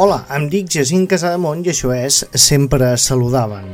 Hola, em dic Jacint Casademont i això és Sempre Saludaven.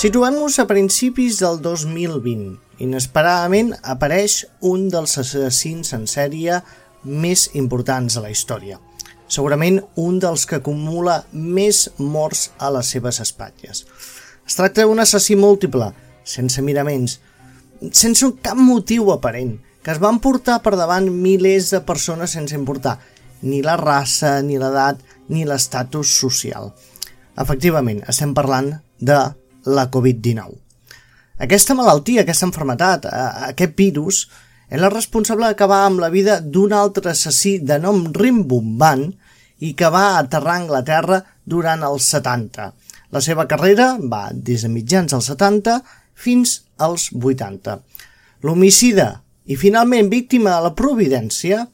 Situem-nos a principis del 2020. Inesperadament apareix un dels assassins en sèrie més importants de la història. Segurament un dels que acumula més morts a les seves espatlles. Es tracta d'un assassí múltiple, sense miraments, sense cap motiu aparent, que es van portar per davant milers de persones sense importar ni la raça, ni l'edat, ni l'estatus social. Efectivament, estem parlant de la Covid-19. Aquesta malaltia, aquesta enfermetat, aquest virus, és la responsable d'acabar amb la vida d'un altre assassí de nom rimbombant i que va aterrar a Anglaterra durant els 70. La seva carrera va des de mitjans dels 70 fins als 80. L'homicida i finalment víctima de la providència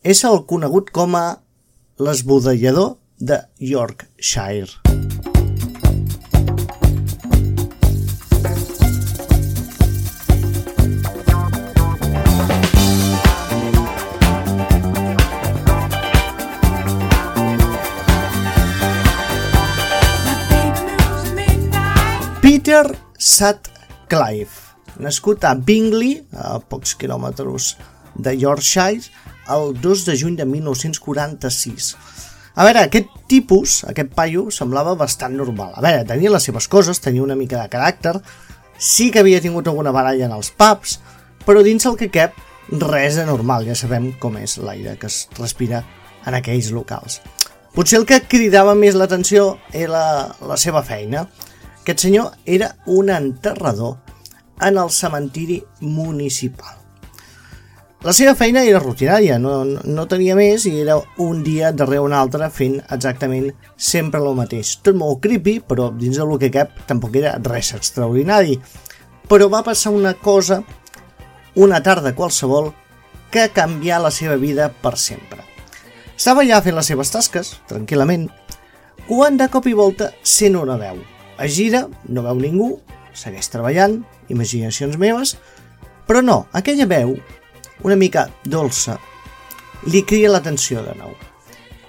és el conegut com a l'esbudellador de Yorkshire. Peter Sutcliffe, nascut a Bingley, a pocs quilòmetres de Yorkshire, el 2 de juny de 1946. A veure, aquest tipus, aquest paio, semblava bastant normal. A veure, tenia les seves coses, tenia una mica de caràcter, sí que havia tingut alguna baralla en els pubs, però dins el que cap, res de normal, ja sabem com és l'aire que es respira en aquells locals. Potser el que cridava més l'atenció era la, la seva feina, aquest senyor era un enterrador en el cementiri municipal. La seva feina era rutinària, no, no tenia més i era un dia darrere un altre fent exactament sempre el mateix. Tot molt creepy, però dins del que cap tampoc era res extraordinari. Però va passar una cosa, una tarda qualsevol, que canvià la seva vida per sempre. Estava ja fent les seves tasques, tranquil·lament, quan de cop i volta sent una veu – es gira, no veu ningú, segueix treballant, imaginacions meves, però no, aquella veu, una mica dolça, li cria l'atenció de nou.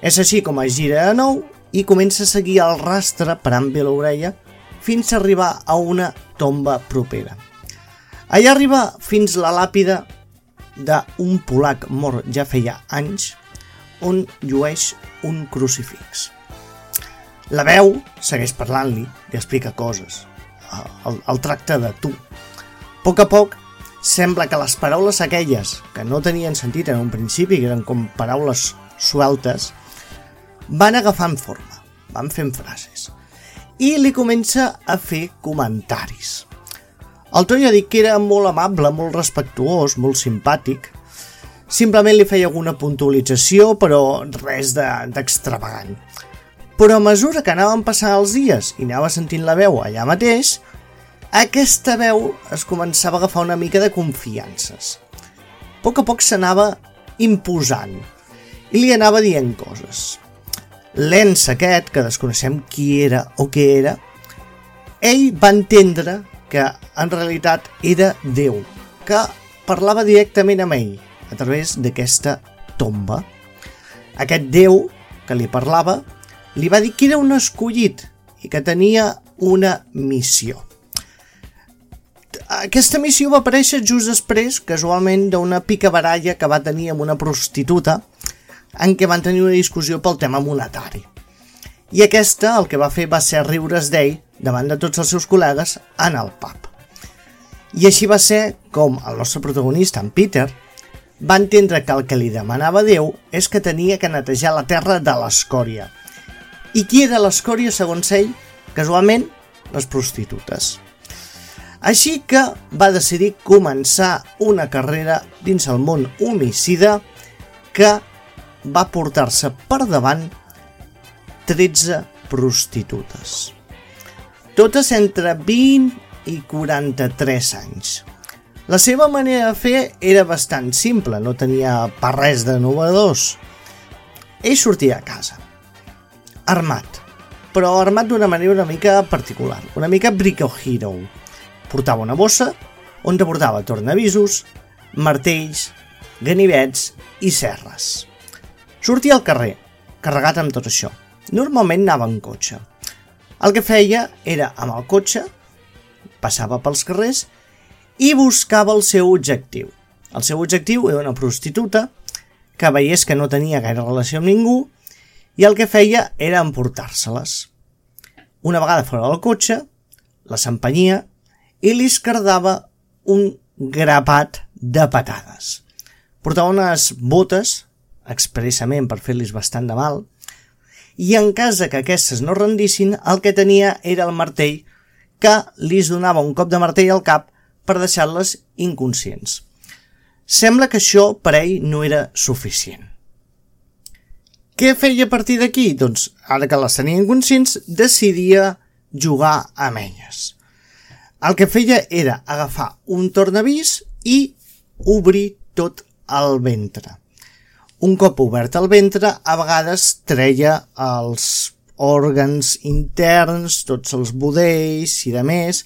És així com es gira de nou i comença a seguir el rastre parant bé l'orella fins a arribar a una tomba propera. Allà arriba fins la làpida d'un polac mort ja feia anys on llueix un crucifix. La veu segueix parlant-li, li explica coses. El, el tracta de tu. A poc a poc, sembla que les paraules aquelles que no tenien sentit en un principi, que eren com paraules sueltes, van agafant forma, van fent frases. I li comença a fer comentaris. El Tony ha dit que era molt amable, molt respectuós, molt simpàtic. Simplement li feia alguna puntualització, però res d'extravagant. De, però a mesura que anaven passant els dies i anava sentint la veu allà mateix, aquesta veu es començava a agafar una mica de confiances. A poc a poc s'anava imposant i li anava dient coses. L'ens aquest, que desconeixem qui era o què era, ell va entendre que en realitat era Déu, que parlava directament amb ell a través d'aquesta tomba. Aquest Déu que li parlava li va dir que era un escollit i que tenia una missió. Aquesta missió va aparèixer just després, casualment, d'una picabaralla que va tenir amb una prostituta en què van tenir una discussió pel tema monetari. I aquesta el que va fer va ser riure's d'ell davant de tots els seus col·legues en el pub. I així va ser com el nostre protagonista, en Peter, va entendre que el que li demanava Déu és que tenia que netejar la terra de l'escòria, i qui era l'escòria, segons ell? Casualment, les prostitutes. Així que va decidir començar una carrera dins el món homicida que va portar-se per davant 13 prostitutes. Totes entre 20 i 43 anys. La seva manera de fer era bastant simple, no tenia per res de novedós. Ell sortia a casa, armat, però armat d'una manera una mica particular, una mica Brick Hero. Portava una bossa on portava tornavisos, martells, ganivets i serres. Sortia al carrer, carregat amb tot això. Normalment anava en cotxe. El que feia era, amb el cotxe, passava pels carrers i buscava el seu objectiu. El seu objectiu era una prostituta que veiés que no tenia gaire relació amb ningú i el que feia era emportar-se-les. Una vegada fora del cotxe, les empenyia i li escardava un grapat de patades. Portava unes botes, expressament per fer-los bastant de mal, i en cas que aquestes no rendissin, el que tenia era el martell que li donava un cop de martell al cap per deixar-les inconscients. Sembla que això per ell no era suficient. Què feia a partir d'aquí? Doncs, ara que les tenia inconscients, decidia jugar amb elles. El que feia era agafar un tornavís i obrir tot el ventre. Un cop obert el ventre, a vegades treia els òrgans interns, tots els budells i de més,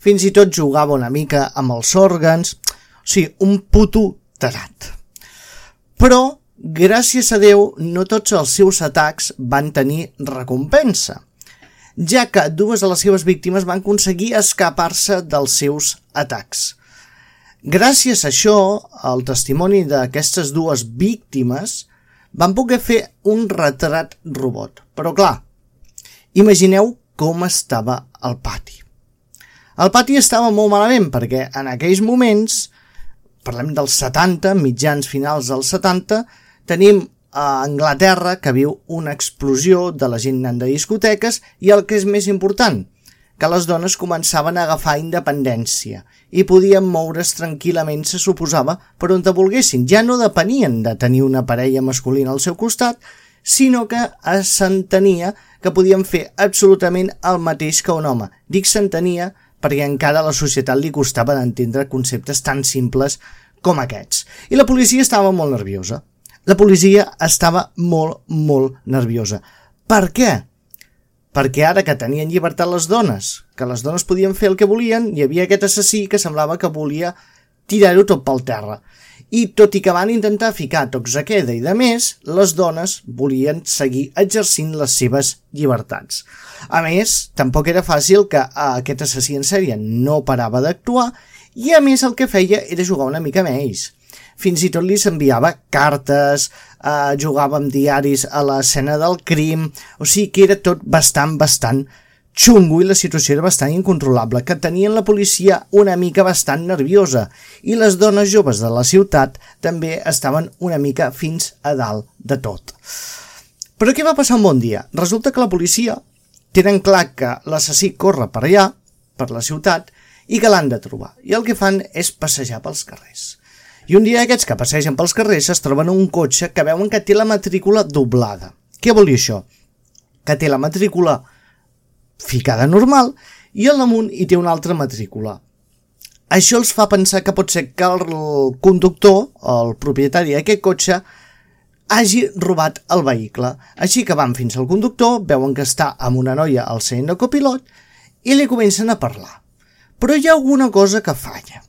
fins i tot jugava una mica amb els òrgans, o sigui, un puto tarat. Però, gràcies a Déu, no tots els seus atacs van tenir recompensa, ja que dues de les seves víctimes van aconseguir escapar-se dels seus atacs. Gràcies a això, el testimoni d'aquestes dues víctimes van poder fer un retrat robot. Però clar, imagineu com estava el pati. El pati estava molt malament perquè en aquells moments, parlem dels 70, mitjans finals dels 70, tenim a Anglaterra que viu una explosió de la gent anant de discoteques i el que és més important – que les dones començaven a agafar independència i podien moure's tranquil·lament, se suposava, per on te volguessin. Ja no depenien de tenir una parella masculina al seu costat, sinó que s'entenia que podien fer absolutament el mateix que un home. Dic s'entenia perquè encara a la societat li costava d'entendre conceptes tan simples com aquests. I la policia estava molt nerviosa. La policia estava molt, molt nerviosa. Per què? perquè ara que tenien llibertat les dones, que les dones podien fer el que volien, hi havia aquest assassí que semblava que volia tirar-ho tot pel terra. I tot i que van intentar ficar tocs a queda i de més, les dones volien seguir exercint les seves llibertats. A més, tampoc era fàcil que aquest assassí en sèrie no parava d'actuar i a més el que feia era jugar una mica amb ells fins i tot li s'enviava cartes, eh, jugava amb diaris a l'escena del crim, o sigui que era tot bastant, bastant xungo i la situació era bastant incontrolable, que tenien la policia una mica bastant nerviosa i les dones joves de la ciutat també estaven una mica fins a dalt de tot. Però què va passar un bon dia? Resulta que la policia tenen clar que l'assassí corre per allà, per la ciutat, i que l'han de trobar. I el que fan és passejar pels carrers. I un dia aquests que passegen pels carrers es troben un cotxe que veuen que té la matrícula doblada. Què vol dir això? Que té la matrícula ficada normal i al damunt hi té una altra matrícula. Això els fa pensar que pot ser que el conductor, el propietari d'aquest cotxe, hagi robat el vehicle. Així que van fins al conductor, veuen que està amb una noia al seient de copilot i li comencen a parlar. Però hi ha alguna cosa que falla.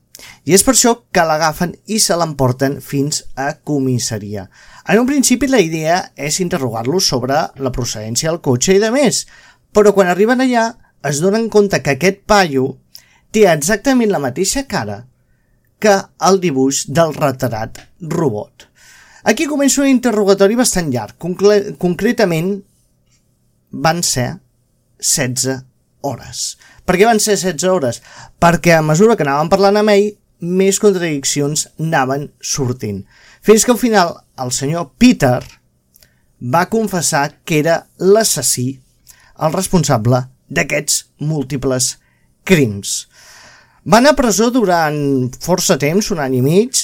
I és per això que l'agafen i se l'emporten fins a comissaria. En un principi la idea és interrogar-los sobre la procedència del cotxe i de més, però quan arriben allà es donen compte que aquest paio té exactament la mateixa cara que el dibuix del retrat robot. Aquí comença un interrogatori bastant llarg. Concle concretament van ser 16 hores. Per què van ser 16 hores? Perquè a mesura que anàvem parlant amb ell, més contradiccions anaven sortint. Fins que al final el senyor Peter va confessar que era l'assassí, el responsable d'aquests múltiples crims. Va anar a presó durant força temps, un any i mig,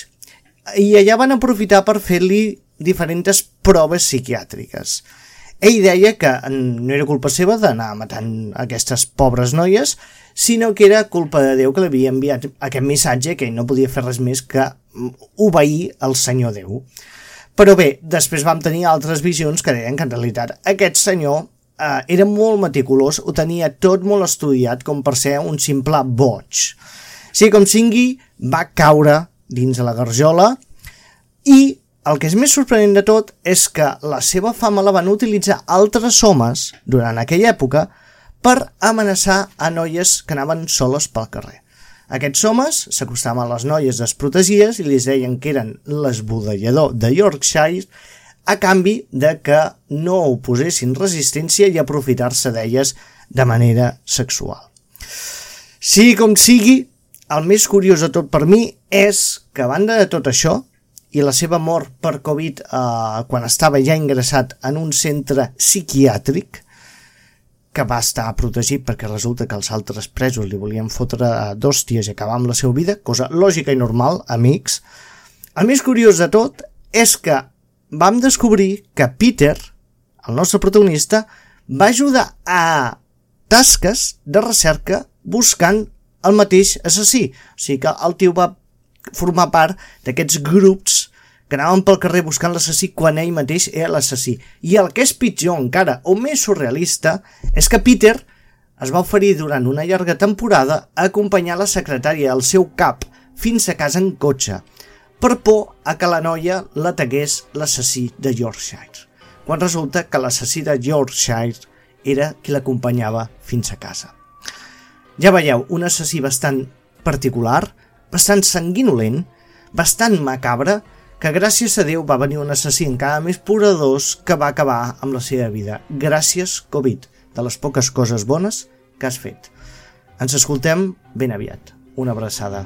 i allà van aprofitar per fer-li diferents proves psiquiàtriques. Ell deia que no era culpa seva d'anar matant aquestes pobres noies, sinó que era culpa de Déu que li havia enviat aquest missatge que ell no podia fer res més que obeir el Senyor Déu. Però bé, després vam tenir altres visions que deien que en realitat aquest senyor eh, era molt meticulós, ho tenia tot molt estudiat com per ser un simple boig. Sí, com sigui, va caure dins de la garjola I el que és més sorprenent de tot és que la seva fama la van utilitzar altres homes durant aquella època per amenaçar a noies que anaven soles pel carrer. Aquests homes s'acostaven a les noies desprotegides i li deien que eren l'esbudellador de Yorkshire a canvi de que no oposessin resistència i aprofitar-se d'elles de manera sexual. Sigui com sigui, el més curiós de tot per mi és que a banda de tot això i la seva mort per Covid eh, quan estava ja ingressat en un centre psiquiàtric, que va estar protegit perquè resulta que els altres presos li volien fotre d'hòsties i acabar amb la seva vida, cosa lògica i normal, amics. El més curiós de tot és que vam descobrir que Peter, el nostre protagonista, va ajudar a tasques de recerca buscant el mateix assassí. O sigui que el tio va formar part d'aquests grups que anaven pel carrer buscant l'assassí quan ell mateix era l'assassí. I el que és pitjor encara, o més surrealista, és que Peter es va oferir durant una llarga temporada a acompanyar la secretària al seu cap fins a casa en cotxe, per por a que la noia l'atagués l'assassí de Yorkshire, quan resulta que l'assassí de Yorkshire era qui l'acompanyava fins a casa. Ja veieu, un assassí bastant particular, bastant sanguinolent, bastant macabre, que gràcies a Déu va venir un assassí encara més poradós que va acabar amb la seva vida. Gràcies, Covid, de les poques coses bones que has fet. Ens escoltem ben aviat. Una abraçada.